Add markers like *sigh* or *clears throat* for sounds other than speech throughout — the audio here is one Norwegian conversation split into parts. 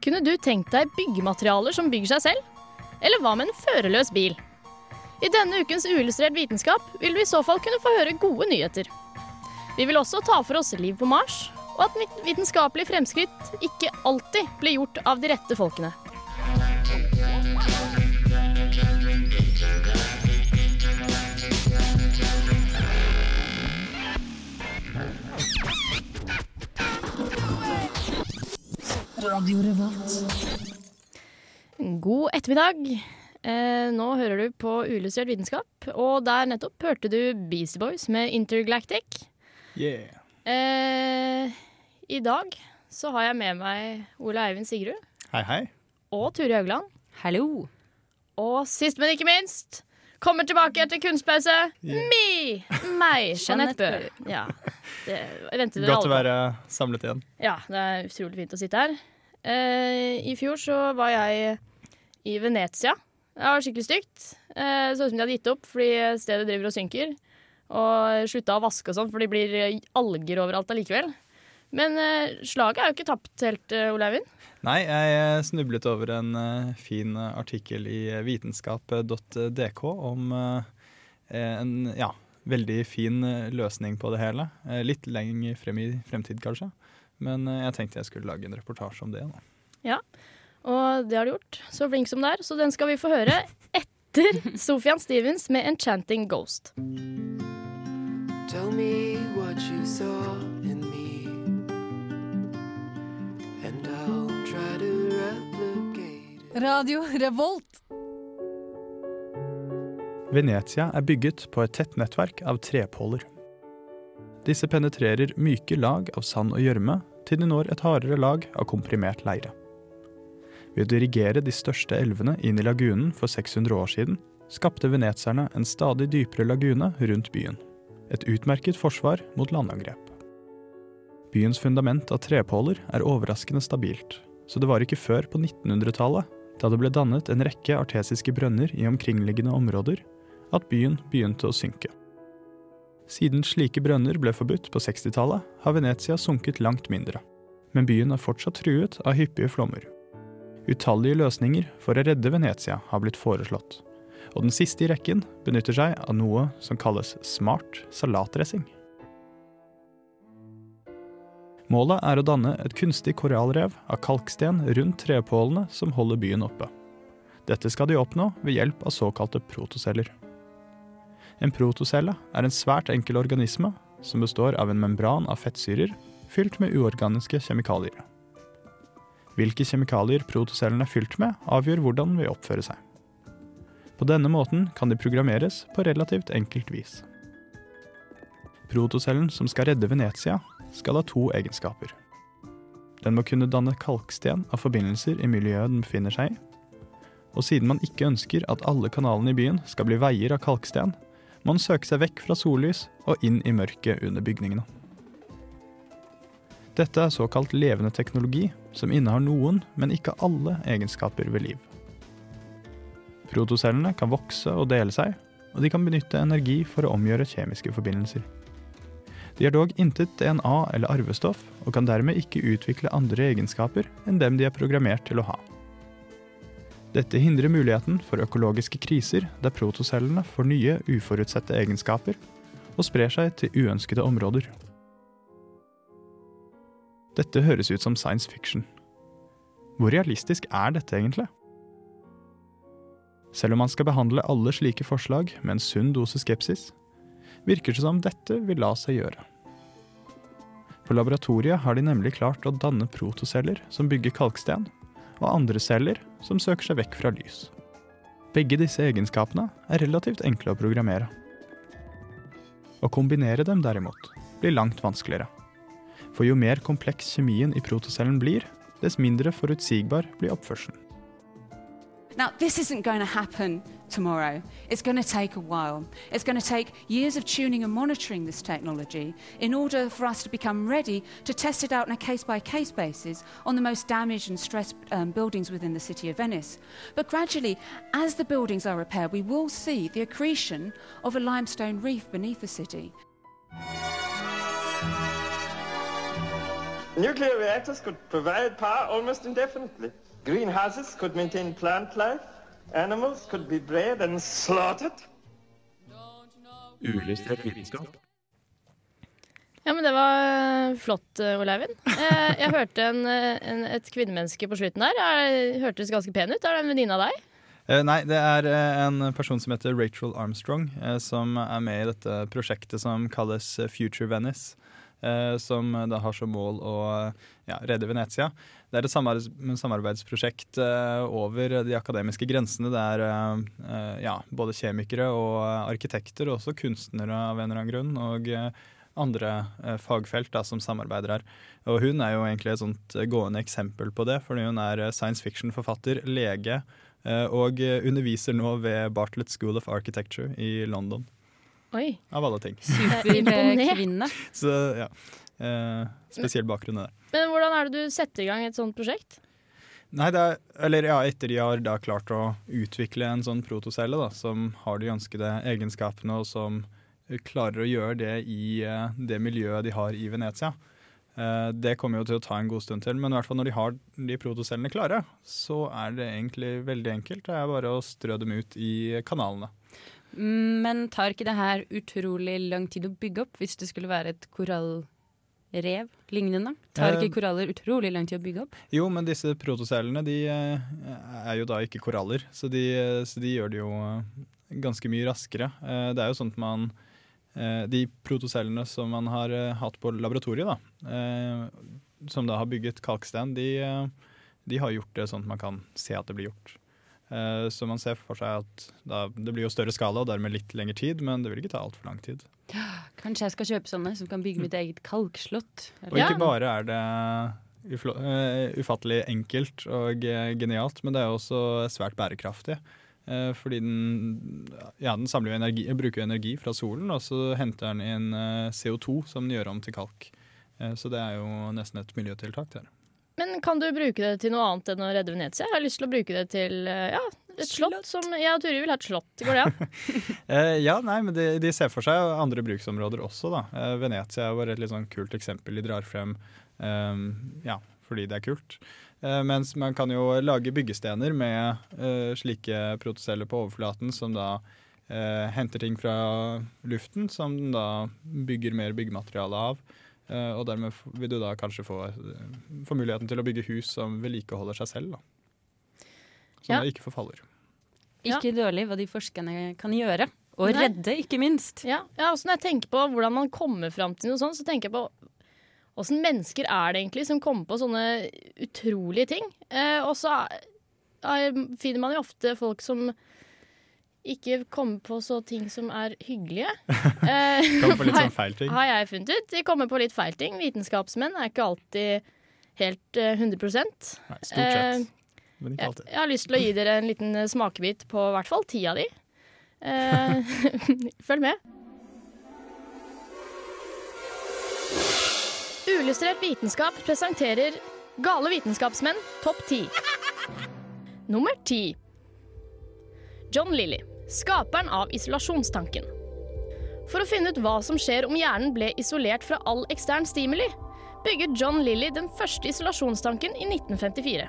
Kunne du tenkt deg byggematerialer som bygger seg selv? Eller hva med en førerløs bil? I denne ukens Uillustrert vitenskap vil du i så fall kunne få høre gode nyheter. Vi vil også ta for oss liv på Mars, og at vit- vitenskapelige fremskritt ikke alltid blir gjort av de rette folkene. God ettermiddag. Eh, nå hører du på Uillustrert vitenskap, og der nettopp hørte du Beastie Boys med Intergalactic. Yeah. Eh, I dag så har jeg med meg Ole Eivind Sigrud Hei, hei. og Turi Haugland. Hallo. Og sist, men ikke minst, kommer tilbake etter kunstpause, me! Meg, *laughs* Jeanette Bøe. Ja, det ventet dere Godt å være samlet igjen. Ja, det er utrolig fint å sitte her. Eh, I fjor så var jeg i Venezia. Det var skikkelig stygt. Eh, så ut som de hadde gitt opp fordi stedet driver og synker. Og slutta å vaske og sånn, for de blir eh, alger overalt allikevel. Men eh, slaget er jo ikke tapt helt, eh, Ole Eivind. Nei, jeg eh, snublet over en eh, fin eh, artikkel i eh, vitenskap.dk om eh, en ja, veldig fin eh, løsning på det hele. Eh, litt lenger frem i fremtid, kanskje. Men eh, jeg tenkte jeg skulle lage en reportasje om det. Da. Og det har du gjort. Så flink som det er. Så den skal vi få høre etter *laughs* Sofian Stevens med 'Enchanting Ghost'. Tell me what you saw in me, and I'll try to replicate it. Radio Revolt. Venezia er bygget på et tett nettverk av trepåler. Disse penetrerer myke lag av sand og gjørme til de når et hardere lag av komprimert leire. Ved å dirigere de største elvene inn i lagunen for 600 år siden, skapte venetserne en stadig dypere lagune rundt byen. Et utmerket forsvar mot landangrep. Byens fundament av trepåler er overraskende stabilt, så det var ikke før på 1900-tallet, da det ble dannet en rekke artesiske brønner i omkringliggende områder, at byen begynte å synke. Siden slike brønner ble forbudt på 60-tallet, har Venezia sunket langt mindre. Men byen er fortsatt truet av hyppige flommer. Utallige løsninger for å redde Venezia har blitt foreslått. Og den siste i rekken benytter seg av noe som kalles smart salatdressing. Målet er å danne et kunstig korallrev av kalksten rundt trepålene som holder byen oppe. Dette skal de oppnå ved hjelp av såkalte protoceller. En protocelle er en svært enkel organisme som består av en membran av fettsyrer fylt med uorganiske kjemikalier. Hvilke kjemikalier protocellen er fylt med, avgjør hvordan vi oppfører seg. På denne måten kan de programmeres på relativt enkelt vis. Protocellen som skal redde Venezia, skal ha to egenskaper. Den må kunne danne kalksten av forbindelser i miljøet den befinner seg i. Og siden man ikke ønsker at alle kanalene i byen skal bli veier av kalksten, må den søke seg vekk fra sollys og inn i mørket under bygningene. Dette er såkalt levende teknologi, som innehar noen, men ikke alle, egenskaper ved liv. Protocellene kan vokse og dele seg, og de kan benytte energi for å omgjøre kjemiske forbindelser. De har dog intet DNA eller arvestoff, og kan dermed ikke utvikle andre egenskaper enn dem de er programmert til å ha. Dette hindrer muligheten for økologiske kriser der protocellene får nye, uforutsette egenskaper og sprer seg til uønskede områder. Dette høres ut som science fiction. Hvor realistisk er dette egentlig? Selv om man skal behandle alle slike forslag med en sunn dose skepsis, virker det som dette vil la seg gjøre. På laboratoriet har de nemlig klart å danne protoceller som bygger kalksten, og andre celler som søker seg vekk fra lys. Begge disse egenskapene er relativt enkle å programmere. Å kombinere dem derimot blir langt vanskeligere. For jo mer kompleks kjemien i protocellen blir, dess mindre forutsigbar blir oppførselen. Now, this isn't going to happen tomorrow. It's going to take a while. It's going to take years of tuning and monitoring this technology in order for us to become ready to test it out on a case by case basis on the most damaged and stressed um, buildings within the city of Venice. But gradually, as the buildings are repaired, we will see the accretion of a limestone reef beneath the city. Nuclear reactors could provide power almost indefinitely. Greenhouses could maintain plant life. Animals could be bred and slaughtered. Uillustrert vitenskap. Ja, men Det var eh, flott, eh, Ole Eivind. Eh, Jeg hørte en, en, et kvinnemenneske på slutten der. Jeg Hørtes ganske pen ut. Er det en venninne av deg? Eh, nei, det er en person som heter Rachel Armstrong, som er med i dette prosjektet som kalles Future Venice. Eh, som da har som mål å ja, redde Venezia. Det er et samarbeidsprosjekt eh, over de akademiske grensene. Det er eh, eh, ja, både kjemikere og eh, arkitekter, og også kunstnere av en eller annen grunn. Og eh, andre eh, fagfelt da, som samarbeider her. Og hun er jo egentlig et sånt eh, gående eksempel på det, fordi hun er eh, science fiction-forfatter, lege, eh, og eh, underviser nå ved Bartlett School of Architecture i London. Oi. Av alle ting. Superkvinne. *laughs* Så ja. Eh, spesiell bakgrunn i det. Men hvordan er det du setter i gang et sånt prosjekt? Nei, det er, eller ja, etter de har da klart å utvikle en sånn protocelle da, som har de ønskede egenskapene, og som klarer å gjøre det i eh, det miljøet de har i Venezia. Eh, det kommer jo til å ta en god stund til, men i hvert fall når de har de protocellene klare, så er det egentlig veldig enkelt. Det er bare å strø dem ut i kanalene. Men tar ikke det her utrolig lang tid å bygge opp hvis det skulle være et korallrev lignende? Tar Eh, ikke koraller utrolig lang tid å bygge opp? Jo, men disse protocellene de eh, er jo da ikke koraller, så de, så de gjør det jo eh, ganske mye raskere. Eh, Det er jo sånn at man eh, De protocellene som man har eh, hatt på laboratoriet, da, eh, som da har bygget kalksten, de, eh, de har gjort det sånn at man kan se at det blir gjort. Eh, Så man ser for seg at da, det blir jo større skala og dermed litt lengre tid, men det vil ikke ta altfor lang tid. Kanskje jeg skal kjøpe sånne som kan bygge mitt eget kalkslott? Og ikke bare er det eh, ufattelig enkelt og eh, genialt, men det er også svært bærekraftig. Eh, fordi den, ja, den samler jo energi, bruker energi fra solen, og så henter den inn eh, CO2 som den gjør om til kalk. Eh, så det er jo nesten et miljøtiltak der. Men kan du bruke det til noe annet enn å redde Venezia? Jeg har lyst til å bruke det til eh, ja, et slott. som Jeg og Turi vil ha et slott. Går det an? *laughs* Eh, ja, nei, men de, de ser for seg andre bruksområder også, da. Eh, Venezia er bare et litt sånn kult eksempel de drar frem, eh, ja, fordi det er kult. Eh, mens man kan jo lage byggestener med eh, slike protoceller på overflaten, som da eh, henter ting fra luften, som den da bygger mer byggemateriale av. Eh, og dermed vil du da kanskje få, eh, få muligheten til å bygge hus som vedlikeholder seg selv, da. Som Ja. da ikke forfaller. Ikke dårlig hva de forskerne kan gjøre. Og Nei. redde, ikke minst. Ja, ja også Når jeg tenker på hvordan man kommer fram til noe sånt, så tenker jeg på åssen mennesker er det egentlig som kommer på sånne utrolige ting. Eh, og så er, er, finner man jo ofte folk som ikke komme på så ting som er hyggelige. *laughs* Eh, Kommer på litt sånn feil ting. Har jeg funnet ut. De kommer på litt feil ting. Vitenskapsmenn er ikke alltid helt eh, 100 Nei, stort Eh, sett. Men ikke alltid. jeg har lyst til å gi dere en liten eh, smakebit på i hvert fall ti av de. Eh, *laughs* følg med. Uillustrert vitenskap presenterer Gale vitenskapsmenn topp ti. Nummer ti. John Lilly, skaperen av isolasjonstanken. For å finne ut hva som skjer om hjernen ble isolert fra all ekstern stimuli, bygget John Lilly den første isolasjonstanken i 1954.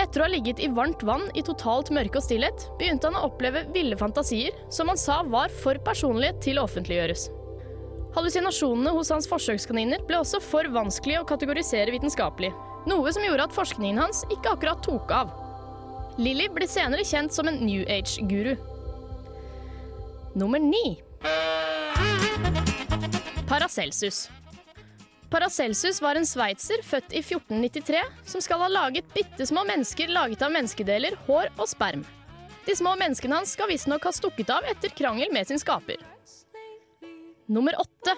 Etter å ha ligget i varmt vann i totalt mørke og stillhet, begynte han å oppleve ville fantasier som han sa var for personlige til å offentliggjøres. Hallusinasjonene hos hans forsøkskaniner ble også for vanskelig å kategorisere vitenskapelig, noe som gjorde at forskningen hans ikke akkurat tok av. Lilly ble senere kjent som en New Age-guru. Nummer ni. Paracelsus. Paracelsus var en sveitser født i 1493 som skal ha laget bitte små mennesker laget av menneskedeler, hår og sperm. De små menneskene hans skal visstnok ha stukket av etter krangel med sin skaper. Nummer åtte.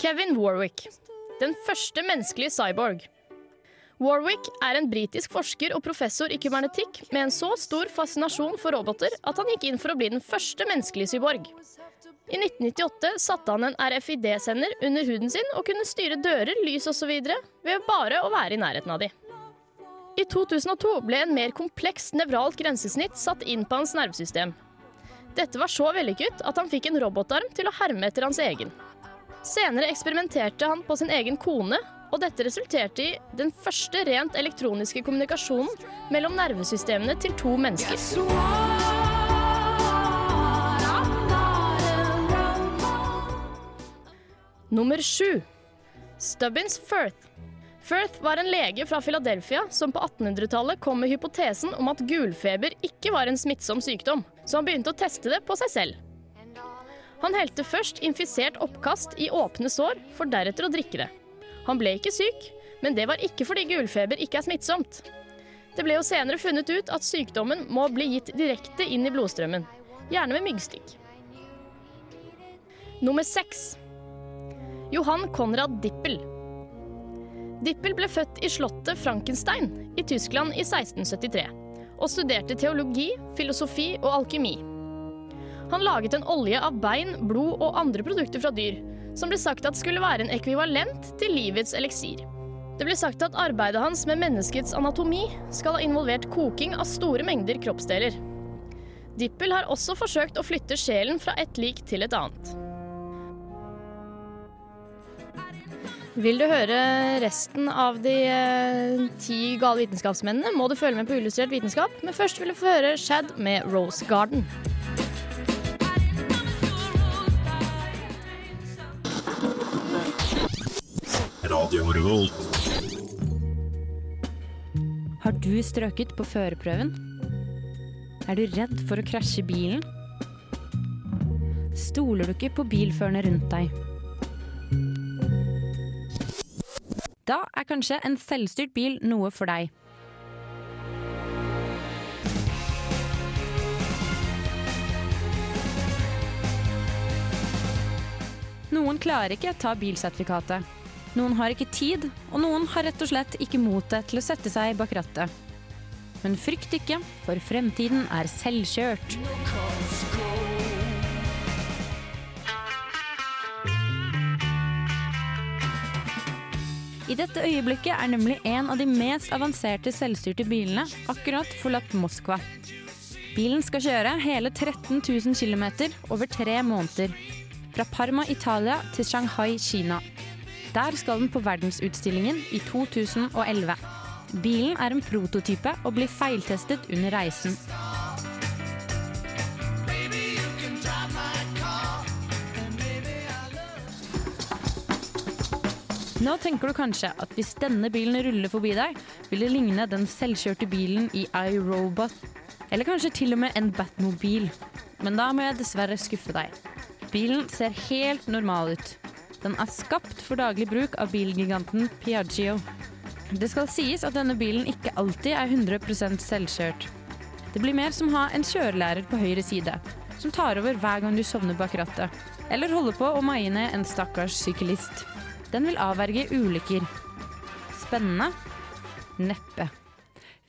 Kevin Warwick. Den første menneskelige cyborg. Warwick er en britisk forsker og professor i kybernetikk med en så stor fascinasjon for roboter at han gikk inn for å bli den første menneskelige cyborg. I 1998 satte han en RFID-sender under huden sin og kunne styre dører, lys osv. ved bare å være i nærheten av de. I 2002 ble en mer kompleks nevralt grensesnitt satt inn på hans nervesystem. Dette var så vellykket at han fikk en robotarm til å herme etter hans egen. Senere eksperimenterte han på sin egen kone, og dette resulterte i den første rent elektroniske kommunikasjonen mellom nervesystemene til to mennesker. Nummer sju. Stubbins Firth. Firth var en lege fra Philadelphia som på 1800-tallet kom med hypotesen om at gulfeber ikke var en smittsom sykdom, så han begynte å teste det på seg selv. Han helte først infisert oppkast i åpne sår, for deretter å drikke det. Han ble ikke syk, men det var ikke fordi gulfeber ikke er smittsomt. Det ble jo senere funnet ut at sykdommen må bli gitt direkte inn i blodstrømmen, gjerne med myggstikk. Nummer seks. Johan Konrad Dippel. Dippel ble født i slottet Frankenstein i Tyskland i 1673 og studerte teologi, filosofi og alkymi. Han laget en olje av bein, blod og andre produkter fra dyr, som ble sagt at skulle være en ekvivalent til livets eliksir. Det ble sagt at arbeidet hans med menneskets anatomi skal ha involvert koking av store mengder kroppsdeler. Dippel har også forsøkt å flytte sjelen fra et lik til et annet. Vil du høre resten av de eh, ti gale vitenskapsmennene, må du følge med på Illustrert vitenskap, men først vil du få høre Shad med Rose Garden. Har du strøket på førerprøven? Er du redd for å krasje bilen? Stoler du ikke på bilførerne rundt deg? Da er kanskje en selvstyrt bil noe for deg. Noen klarer ikke ta bilsertifikatet. Noen har ikke tid, og noen har rett og slett ikke motet til å sette seg bak rattet. Men frykt ikke, for fremtiden er selvkjørt. I dette øyeblikket er nemlig en av de mest avanserte selvstyrte bilene akkurat forlatt Moskva. Bilen skal kjøre hele 13 000 km over tre måneder. Fra Parma, Italia til Shanghai, Kina. Der skal den på verdensutstillingen i 2011. Bilen er en prototype og blir feiltestet under reisen. Nå tenker du kanskje at hvis denne bilen ruller forbi deg, vil det ligne den selvkjørte bilen i iRobot. Eller kanskje til og med en Batmobil. Men da må jeg dessverre skuffe deg. Bilen ser helt normal ut. Den er skapt for daglig bruk av bilgiganten Piaggio. Det skal sies at denne bilen ikke alltid er 100% selvkjørt. Det blir mer som å ha en kjørelærer på høyre side, som tar over hver gang du sovner bak rattet. Eller holder på å maie ned en stakkars syklist. Den vil avverge ulykker. Spennende? Neppe.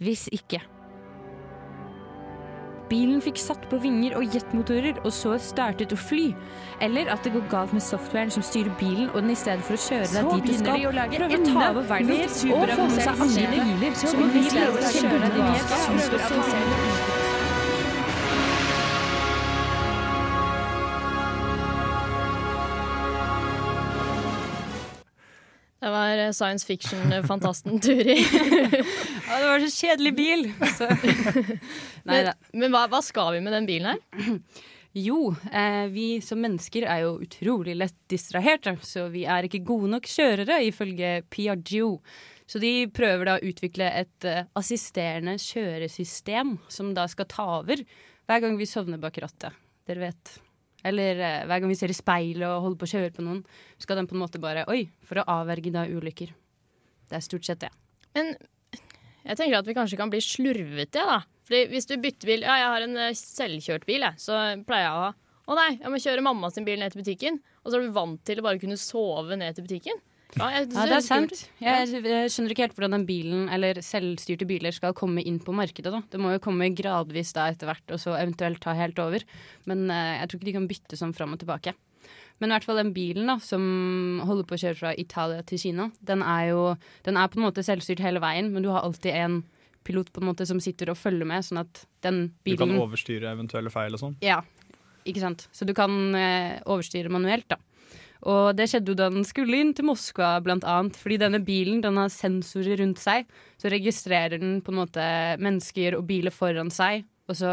Hvis ikke. Bilen fikk satt på vinger og jetmotorer og så startet å fly. Eller at det går galt med softwaren som styrer bilen, og den i stedet for å kjøre deg dit du skal, prøver å ta over verden og få med seg andre biler. Så vil vi prøve å kjøre deg dit du skal, var eh, science fiction-fantasten *laughs* Turi. Ja, det var så kjedelig bil! Så. Nei *laughs* Men, men hva, hva skal vi med den bilen her? *clears throat* Jo, eh, vi som mennesker er jo utrolig lett distraherte, så vi er ikke gode nok kjørere, ifølge Piaggio. Så de prøver da å utvikle et eh, assisterende kjøresystem som da skal ta over hver gang vi sovner bak rattet. Dere vet. Eller eh, hver gang vi ser i speilet og holder på å kjøre på noen, skal den på en måte bare Oi, for å avverge da ulykker. Det er stort sett det. Men jeg tenker at vi kanskje kan bli slurvete, da. Fordi hvis du bytter bil Ja, jeg har en eh, selvkjørt bil, jeg. Så pleier jeg å ha Å nei, jeg må kjøre mamma sin bil ned til butikken. Og så er du vant til å bare kunne sove ned til butikken. Ja, jeg, Ja, det er sant. Jeg, jeg skjønner ikke helt hvordan den bilen, eller selvstyrte biler skal komme inn på markedet. da. Det må jo komme gradvis da etter hvert, og så eventuelt ta helt over. Men eh, jeg tror ikke de kan bytte sånn fram og tilbake. Men i hvert fall den bilen da, som holder på å kjøre fra Italia til Kina, den er jo den er på en måte selvstyrt hele veien, men du har alltid en pilot på en måte som sitter og følger med, sånn at den bilen Du kan overstyre eventuelle feil og sånn. Ja, ikke sant. Så du kan eh, overstyre manuelt, da. Og det skjedde jo da den skulle inn til Moskva, blant annet. Fordi denne bilen den har sensorer rundt seg. Så registrerer den på en måte mennesker og biler foran seg. Og så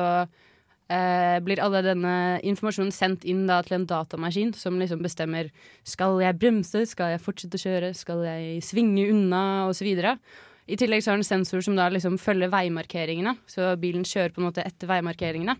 eh, blir alle denne informasjonen sendt inn da til en datamaskin som liksom bestemmer skal jeg bremse, skal jeg fortsette å kjøre, skal jeg svinge unna, osv. I tillegg så har den sensor som da liksom følger veimarkeringene, så bilen kjører på en måte etter veimarkeringene.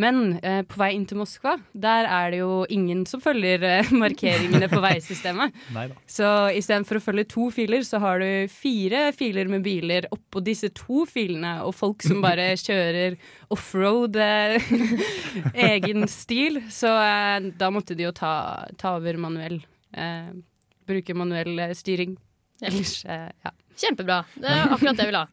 Men eh, på vei inn til Moskva, der er det jo ingen som følger eh, *laughs* markeringene på veisystemet. Nei da. Så istedenfor å følge to filer, så har du fire filer med biler oppå disse to filene, og folk som bare *laughs* kjører offroad eh, *laughs* egen stil. Så eh, da måtte de jo ta, ta over manuell. Eh, bruke manuell eh, styring. Ellers, ja. Kjempebra. Det er akkurat det jeg vil ha.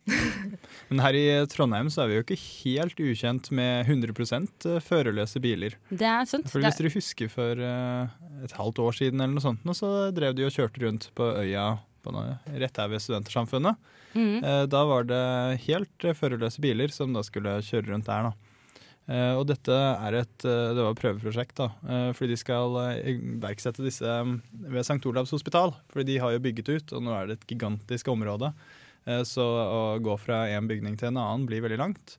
*laughs* Men her i Trondheim så er vi jo ikke helt ukjent med 100% førerløse biler. Det er sant. For Hvis dere husker for eh, et halvt år siden eller noe sånt, nå, så drev de og kjørte rundt på øya på noe, rett her ved Studentersamfunnet. Mhm. Eh, Da var det helt eh, førerløse biler som da skulle kjøre rundt der. da. Eh, Og dette er et eh, det var et prøveprosjekt, da, eh, fordi de skal iverksette disse eh, ved St. Olavs hospital. Fordi de har jo bygget ut, og nå er det et gigantisk område. Så å gå fra en bygning til en annen blir veldig langt.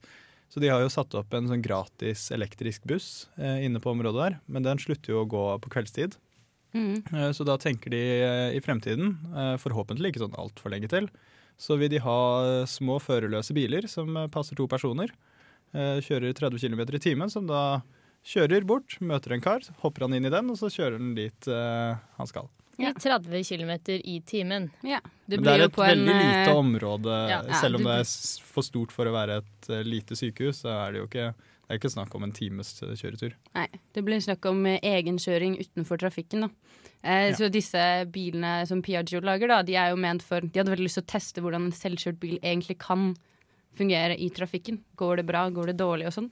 Så de har jo satt opp en sånn gratis elektrisk buss inne på området der, men den slutter jo å gå på kveldstid. Eh, Så da tenker de i fremtiden, forhåpentlig ikke sånn altfor lenge til, så vil de ha små førerløse biler som passer to personer. Eh, Kjører 30 km i timen, som da kjører bort, møter en kar, hopper han inn i den, og så kjører han dit eh, han skal. Ja. 30 km i timen. Ja. Det Men det blir er jo et veldig en lite eh, område, ja, selv om du- det er for stort for å være et lite sykehus, så er det jo ikke, det er ikke snakk om en times kjøretur. Nei, det blir snakk om egenkjøring utenfor trafikken. da. Eh, Ja. Så disse bilene som Piaggio lager, da, de er jo ment for De hadde veldig lyst til å teste hvordan en selvkjørt bil egentlig kan fungere i trafikken. Går det bra, går det dårlig og sånn.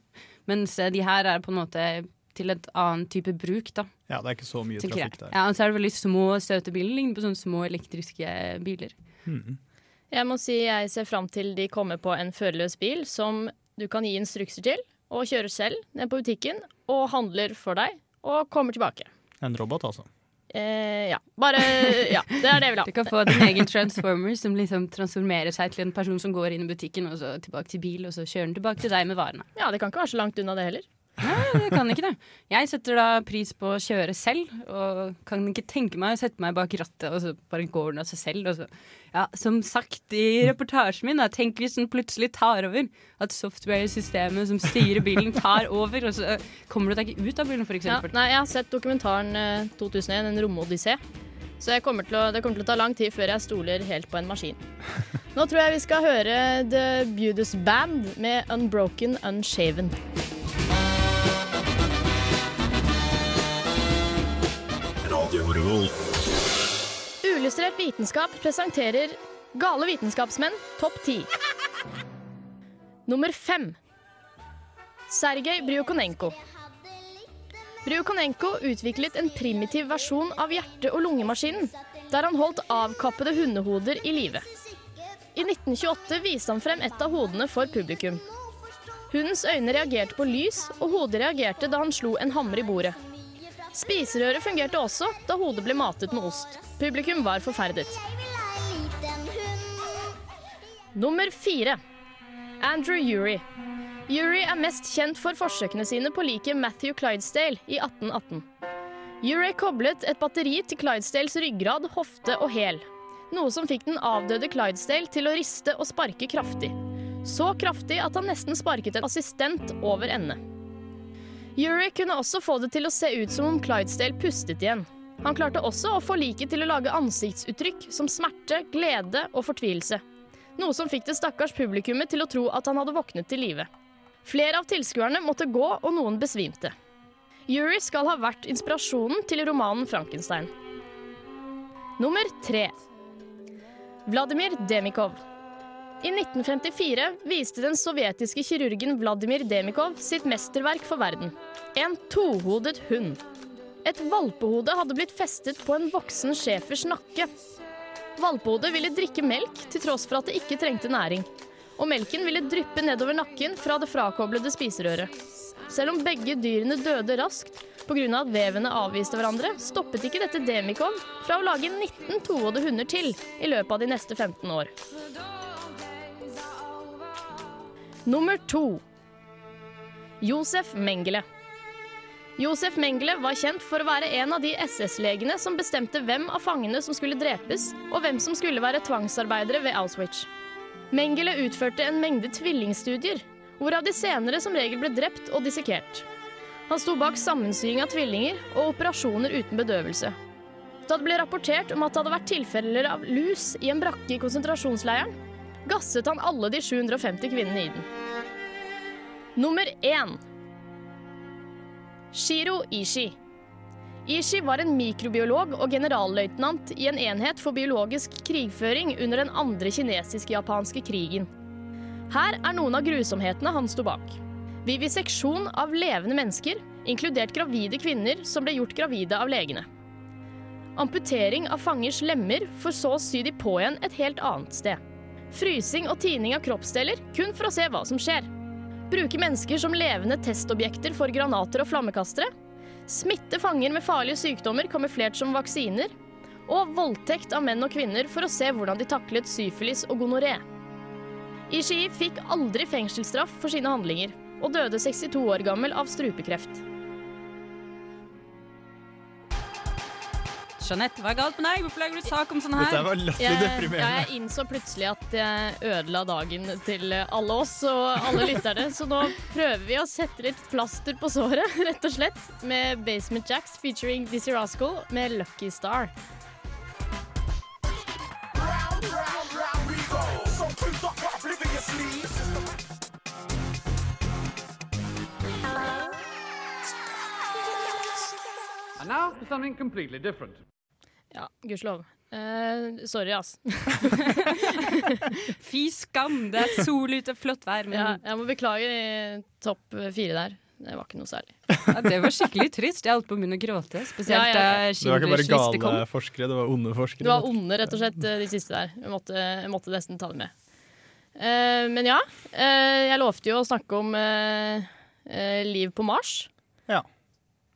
Mens de her er på en måte til et annen type bruk, da. Ja, det er ikke så mye trafikk der. Ja, og så er det veldig små, søte biler. Ligner på sånne små elektriske biler. Mm. Jeg må si jeg ser fram til de kommer på en førerløs bil som du kan gi instrukser til, og kjører selv ned på butikken og handler for deg, og kommer tilbake. En robot, altså. Eh, ja. Bare Ja, det er det jeg vil ha. Du kan få din egen transformer som liksom transformerer seg til en person som går inn i butikken, og så tilbake til bil, og så kjører den tilbake til deg med varene. Ja, det kan ikke være så langt unna det heller. Jeg kan ikke det. Jeg setter da pris på å kjøre selv, og kan ikke tenke meg å sette meg bak rattet, og så bare går den av seg selv. Og så. Ja, som sagt i reportasjen min, da, tenk hvis den plutselig tar over. At software-systemet som styrer bilen, tar over, og så kommer du deg ikke ut av bilen, f.eks. Ja, nei, jeg har sett dokumentaren eh, 2001, en romodyssé. Så jeg kommer til å, det kommer til å ta lang tid før jeg stoler helt på en maskin. Nå tror jeg vi skal høre The Beaudus Band med Unbroken Unshaven. Uillustrert vitenskap presenterer Gale vitenskapsmenn topp 10. Nummer fem. Sergej Brjukonenko. Brjukonenko utviklet en primitiv versjon av hjerte- og lungemaskinen, der han holdt avkappede hundehoder i live. I 1928 viste han frem et av hodene for publikum. Hundens øyne reagerte på lys, og hodet reagerte da han slo en hammer i bordet. Spiserøret fungerte også da hodet ble matet med ost. Publikum var forferdet. Nummer fire. Andrew Urie. Urie er mest kjent for forsøkene sine på liket Matthew Clydesdale i 1818. Urie koblet et batteri til Clydesdales ryggrad, hofte og hæl. Noe som fikk den avdøde Clydesdale til å riste og sparke kraftig. Så kraftig at han nesten sparket en assistent over ende. Urey kunne også få det til å se ut som om Clydesdale pustet igjen. Han klarte også å få liket til å lage ansiktsuttrykk som smerte, glede og fortvilelse. Noe som fikk det stakkars publikummet til å tro at han hadde våknet til live. Flere av tilskuerne måtte gå, og noen besvimte. Yuri skal ha vært inspirasjonen til romanen 'Frankenstein'. Nummer tre. Vladimir Demikov. I 1954 viste den sovjetiske kirurgen Vladimir Demikov sitt mesterverk for verden. En tohodet hund. Et valpehode hadde blitt festet på en voksen schæfers nakke. Valpehodet ville drikke melk til tross for at det ikke trengte næring. Og melken ville dryppe nedover nakken fra det frakoblede spiserøret. Selv om begge dyrene døde raskt pga. at vevene avviste hverandre, stoppet ikke dette Demikov fra å lage 19 tohodede hunder til i løpet av de neste 15 år. Nummer to. Josef Mengele. Josef Mengele var kjent for å være en av de SS-legene som bestemte hvem av fangene som skulle drepes, og hvem som skulle være tvangsarbeidere ved Auschwitz. Mengele utførte en mengde tvillingstudier, hvorav de senere som regel ble drept og dissekert. Han sto bak sammensying av tvillinger og operasjoner uten bedøvelse. Da det ble rapportert om at det hadde vært tilfeller av lus i en brakke i konsentrasjonsleiren, gasset han alle de 750 kvinnene i den. Nummer én. Shiro Ishi. Ishi var en mikrobiolog og generalløytnant i en enhet for biologisk krigføring under den andre kinesisk-japanske krigen. Her er noen av grusomhetene han sto bak. Viviseksjon av levende mennesker, inkludert gravide kvinner som ble gjort gravide av legene. Amputering av fangers lemmer for så å sy de på igjen et helt annet sted. Frysing og tining av kroppsdeler kun for å se hva som skjer. Bruke mennesker som levende testobjekter for granater og flammekastere. Smitte fanger med farlige sykdommer kamuflert som vaksiner. Og voldtekt av menn og kvinner for å se hvordan de taklet syfilis og gonoré. Ishii fikk aldri fengselsstraff for sine handlinger, og døde 62 år gammel av strupekreft. Jeanette, hva er galt med deg? Hvorfor lager du sak om sånn Dette her? var latterlig Jeg, deprimerende. jeg innså plutselig at jeg ødela dagen til alle oss og alle lytterne, så nå prøver vi å sette litt plaster på såret, *laughs* rett og slett, med Basement Jacks featuring Dizzie Rascal med Lucky Star. And now for something completely different. Gudskjelov. Uh, sorry, ass. *laughs* Fy skam, det er sol ute, flott vær. Men Ja, jeg må beklage i topp fire der. Det var ikke noe særlig. ja, det var skikkelig trist. Jeg holdt på å begynne å gråte. Spesielt Ja, ja, ja. da Det var ikke bare gale kom. forskere, det var onde forskere. Det var onde, rett og slett, de siste der. Jeg måtte, jeg måtte nesten ta det med. Uh, men ja, Uh, jeg lovte jo å snakke om liv på Mars. Ja.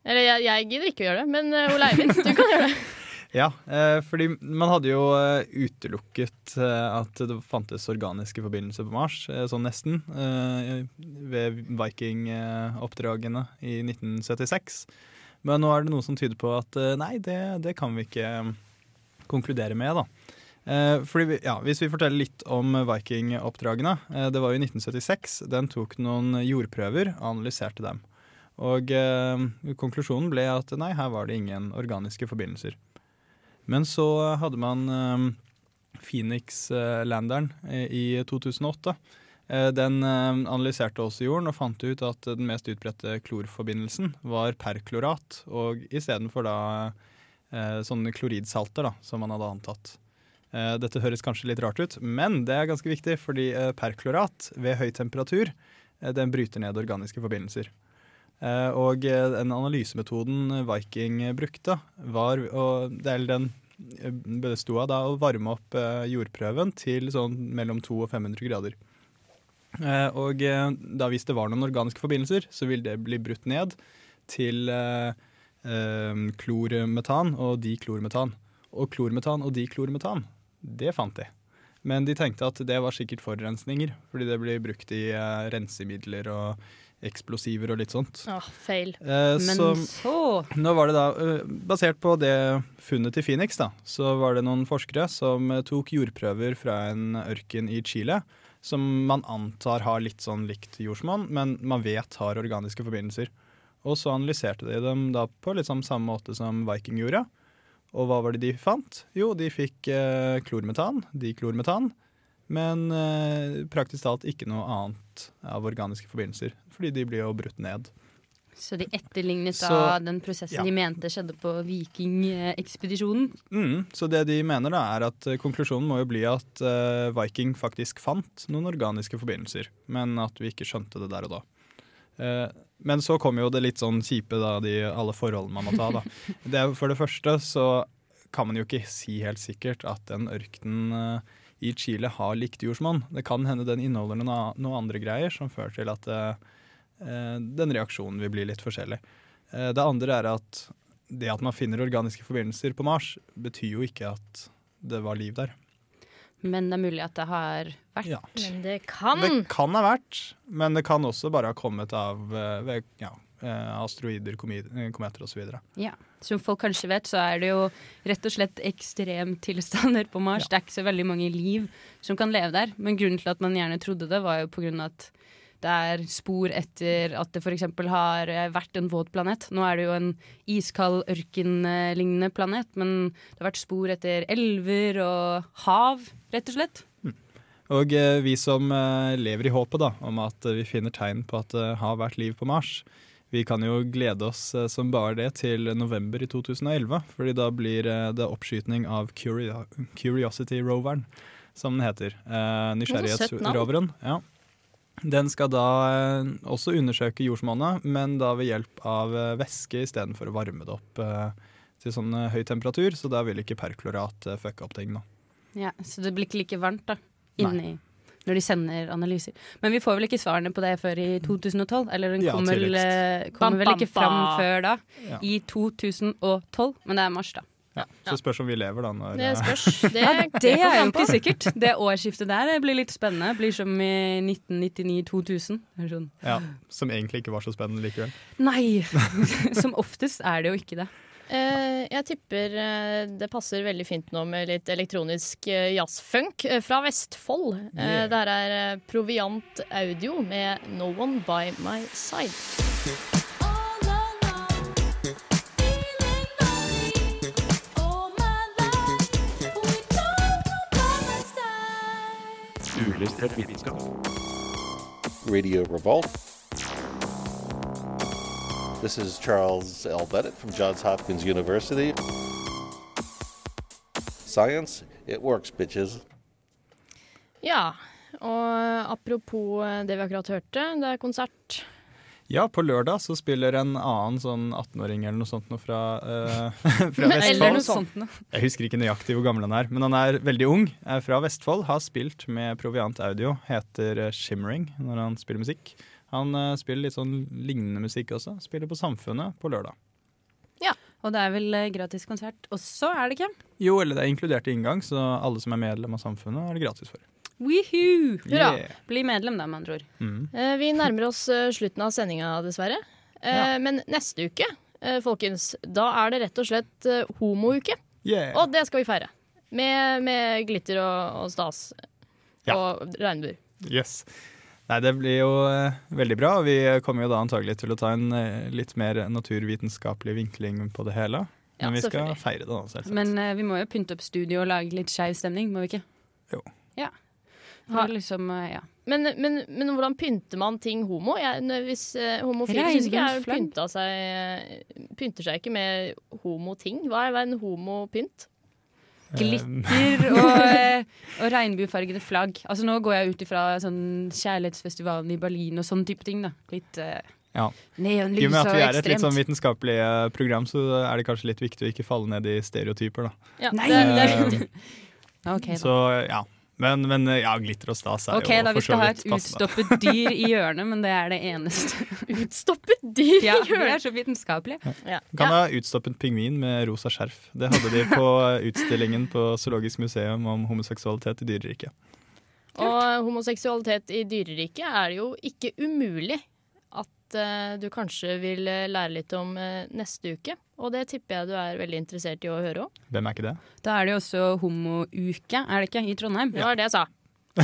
Eller jeg, jeg gidder ikke å gjøre det, men uh, Ole Eivind, du kan gjøre det. *laughs* Ja, eh, fordi man hadde jo eh, utelukket eh, at det fantes organiske forbindelser på Mars, sånn nesten, ved Viking-oppdragene i 1976. Men nå er det noe som tyder på at nei, det, det kan vi ikke konkludere med, da. Fordi ja, hvis vi forteller litt om Viking-oppdragene. Det var jo i 1976. Den tok noen jordprøver og analyserte dem. Og konklusjonen ble at nei, her var det ingen organiske forbindelser. Men så hadde man eh, Phoenix-landeren eh, i 2008. Eh, Den analyserte også jorden og fant ut at den mest utbredte klorforbindelsen var perklorat, og istedenfor da sånne kloridsalter da, som man hadde antatt. Dette høres kanskje litt rart ut, men det er ganske viktig, fordi perklorat ved høy temperatur den bryter ned organiske forbindelser. Eh, Og eh, den analysemetoden Viking brukte, var er den eh, besto av da å varme opp jordprøven til sånn mellom 200 og 500 grader. Og da hvis det var noen organiske forbindelser, så ville det bli brutt ned til klormetan og diklormetan. Og klormetan og diklormetan, det fant de. Men de tenkte at det var sikkert forurensninger, fordi det blir brukt i rensemidler og eksplosiver og litt sånt. Ah, feil. Eh, Men så så nå var det da, eh, basert på det funnet til Phoenix, da, så var det noen forskere som eh, tok jordprøver fra en ørken i Chile, som man antar har litt sånn likt jordsmonn, men man vet har organiske forbindelser. Og så analyserte de dem da på litt sånn samme måte som Viking gjorde. Og hva var det de fant? Jo, de fikk eh, klormetan, diklormetan, men eh, praktisk talt ikke noe annet av organiske forbindelser, fordi de blir jo brutt ned. Så de etterlignet Så- da den prosessen ja. de mente skjedde på vikingekspedisjonen. Mm, så det de mener da er at eh, konklusjonen må jo bli at eh, Viking faktisk fant noen organiske forbindelser, men at vi ikke skjønte det der og da. Eh, men så kommer jo det litt sånn kjipe, da, de, alle forholdene man må ta. da. *laughs* Det for det første så kan man jo ikke si helt sikkert at den ørkenen eh, i Chile har likt jordsmonn. Det kan hende den inneholder noen, andre greier som fører til at eh, eh, den reaksjonen vil bli litt forskjellig. Eh, det andre er at det at man finner organiske forbindelser på Mars, betyr jo ikke at det var liv der. Men det er mulig at det har vært. Ja. Men det kan. Det kan ha vært, men det kan også bare ha kommet av ved, ja, asteroider, komi- eh, kometer osv. Ja. Som folk kanskje vet, så er det jo rett og slett ekstremtilstander på Mars. Det er ikke så veldig mange liv som kan leve der. Men grunnen til at man gjerne trodde det, var jo på grunn av at det er spor etter at det f.eks. har eh, vært en våt planet. Nå er det jo en iskald, ørkenlignende planet, men det har vært spor etter elver og hav, rett og slett. Og eh, vi som eh, lever i håpet da, om at eh, vi finner tegn på at det har vært liv på Mars, vi kan jo glede oss eh, som bare det til november i 2011, fordi da blir eh, det oppskytning av Curiosity-roveren, som den heter. Eh, Nysgjerrighetsroveren. Ja. Den skal da også undersøke jordsmonnet, men da ved hjelp av væske istedenfor å varme det opp eh, til sånn høy temperatur, så da vil ikke perklorat fucke opp ting. nå. Ja, Så det blir ikke like varmt da, inni når de sender analyser. Men vi får vel ikke svarene på det før i 2012? Eller den Ja, kommer, vel, eh, kommer vel ikke fram før da, Ja. i 2012. Men det er mars, da. Ja, så spørs om vi lever da. Når, Det eh, spørs. *laughs* Det, Det er jo ikke sikkert. Det årsskiftet der blir litt spennende. Blir som i 1999-2000. Er Sånn. ja, som egentlig ikke var så spennende likevel. Nei! *laughs* Som oftest er det jo ikke det. Eh, jeg tipper eh, det passer veldig fint nå med litt elektronisk eh, jazzfunk fra Vestfold. Eh, Yeah. det her er Proviant Audio med 'No One By My Side'. Radio Revolt. This is Charles L. Bennett from Johns Hopkins University. Science, it works, bitches. Ja, og apropos eh, det vi akkurat hørte, det er konsert. Ja, på lørdag så spiller en annen sånn 18-åring eller noe sånt noe fra, uh, *laughs* fra Eller Vestfold. noe sånt noe. Jeg husker ikke nøyaktig hvor gammel han er, men han er veldig ung. Er fra Vestfold, har spilt med Proviant Audio, heter eh, Shimmering når han spiller musikk. Han eh, spiller litt sånn lignende musikk også. Spiller på Samfunnet på lørdag. Ja, Og det er vel eh, gratis konsert også, er det ikke? Jo, eller det er inkludert i inngang, så alle som er medlem av Samfunnet, er det gratis for. Woohoo! Hurra. Yeah. Bli medlem, da, med andre ord. Mm. Eh, vi nærmer oss eh, slutten av sendinga, dessverre. Eh, Ja. Men neste uke, eh, folkens, da er det rett og slett homouke. Yeah. Og det skal vi feire. Med, med glitter og, og stas. Ja. Og regnbuer. Yes. Nei, det blir jo eh, veldig bra. Vi kommer jo da antagelig til å ta en eh, litt mer naturvitenskapelig vinkling på det hele. Ja, Men vi skal feire det, da, selvsagt. Men uh, vi må jo pynte opp studio og lage litt skeiv stemning, må vi ikke? Jo. Ja. Liksom, uh, ja. Men, men, men hvordan pynter man ting homo? Jeg, hvis uh, homofile syns ikke jeg pynta seg Pynter seg ikke med homoting. Hva er en homopynt? Glitter og, *laughs* eh, og regnbuefargede flagg. Altså Nå går jeg ut ifra sånn kjærlighetsfestivalen i Berlin og sånn type ting. da Litt uh, Ja. I neonlys og med og at vi er et litt sånn vitenskapelig program, så er det kanskje litt viktig å ikke falle ned i stereotyper, da. Ja, det, det er viktig. *laughs* Så ja. Men, men eh, ja, glitter og stas er Ok, jo da for Vi så skal ha et utstoppet dyr i hjørnet, men det er det eneste. *laughs* Utstoppet dyr Ja, i Vi hjørnet. er så vitenskapelige. Ja. Kan Ja. ha utstoppet pingvin med rosa skjerf. Det hadde de på *laughs* utstillingen på Zoologisk museum om homoseksualitet i dyreriket. Og homoseksualitet i dyreriket er jo ikke umulig at eh, du kanskje vil eh, lære litt om eh, neste uke. Og det tipper jeg du er veldig interessert i å høre om. Hvem er ikke det? Da er det jo også homouke, er det ikke? I Trondheim. Ja. Det var det jeg sa.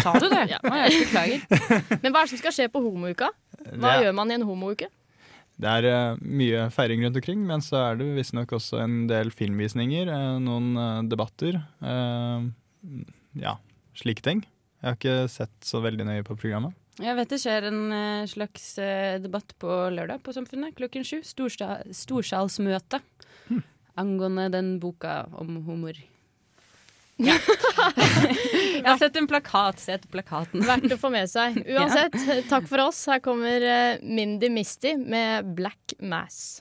Sa du det? *laughs* Ja. Jeg beklager. *laughs* Men hva er det som skal skje på homouka? Hva Det- gjør man i en homouke? Det er mye feiring rundt omkring, men så er det visstnok også en del filmvisninger, noen debatter. ja, slike ting. Jeg har ikke sett så veldig nøye på programmet. Jeg vet det skjer en eh, slags eh, debatt på lørdag på Samfunnet klokken sju. Storsta- Storsalsmøte angående den boka om humor. Ja. *laughs* Jeg har sett en plakat. Sett plakaten. Verdt å få med seg. *laughs* Uansett, takk for oss. Her kommer eh, Mindy Misty med Black Mass.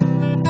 Thank you.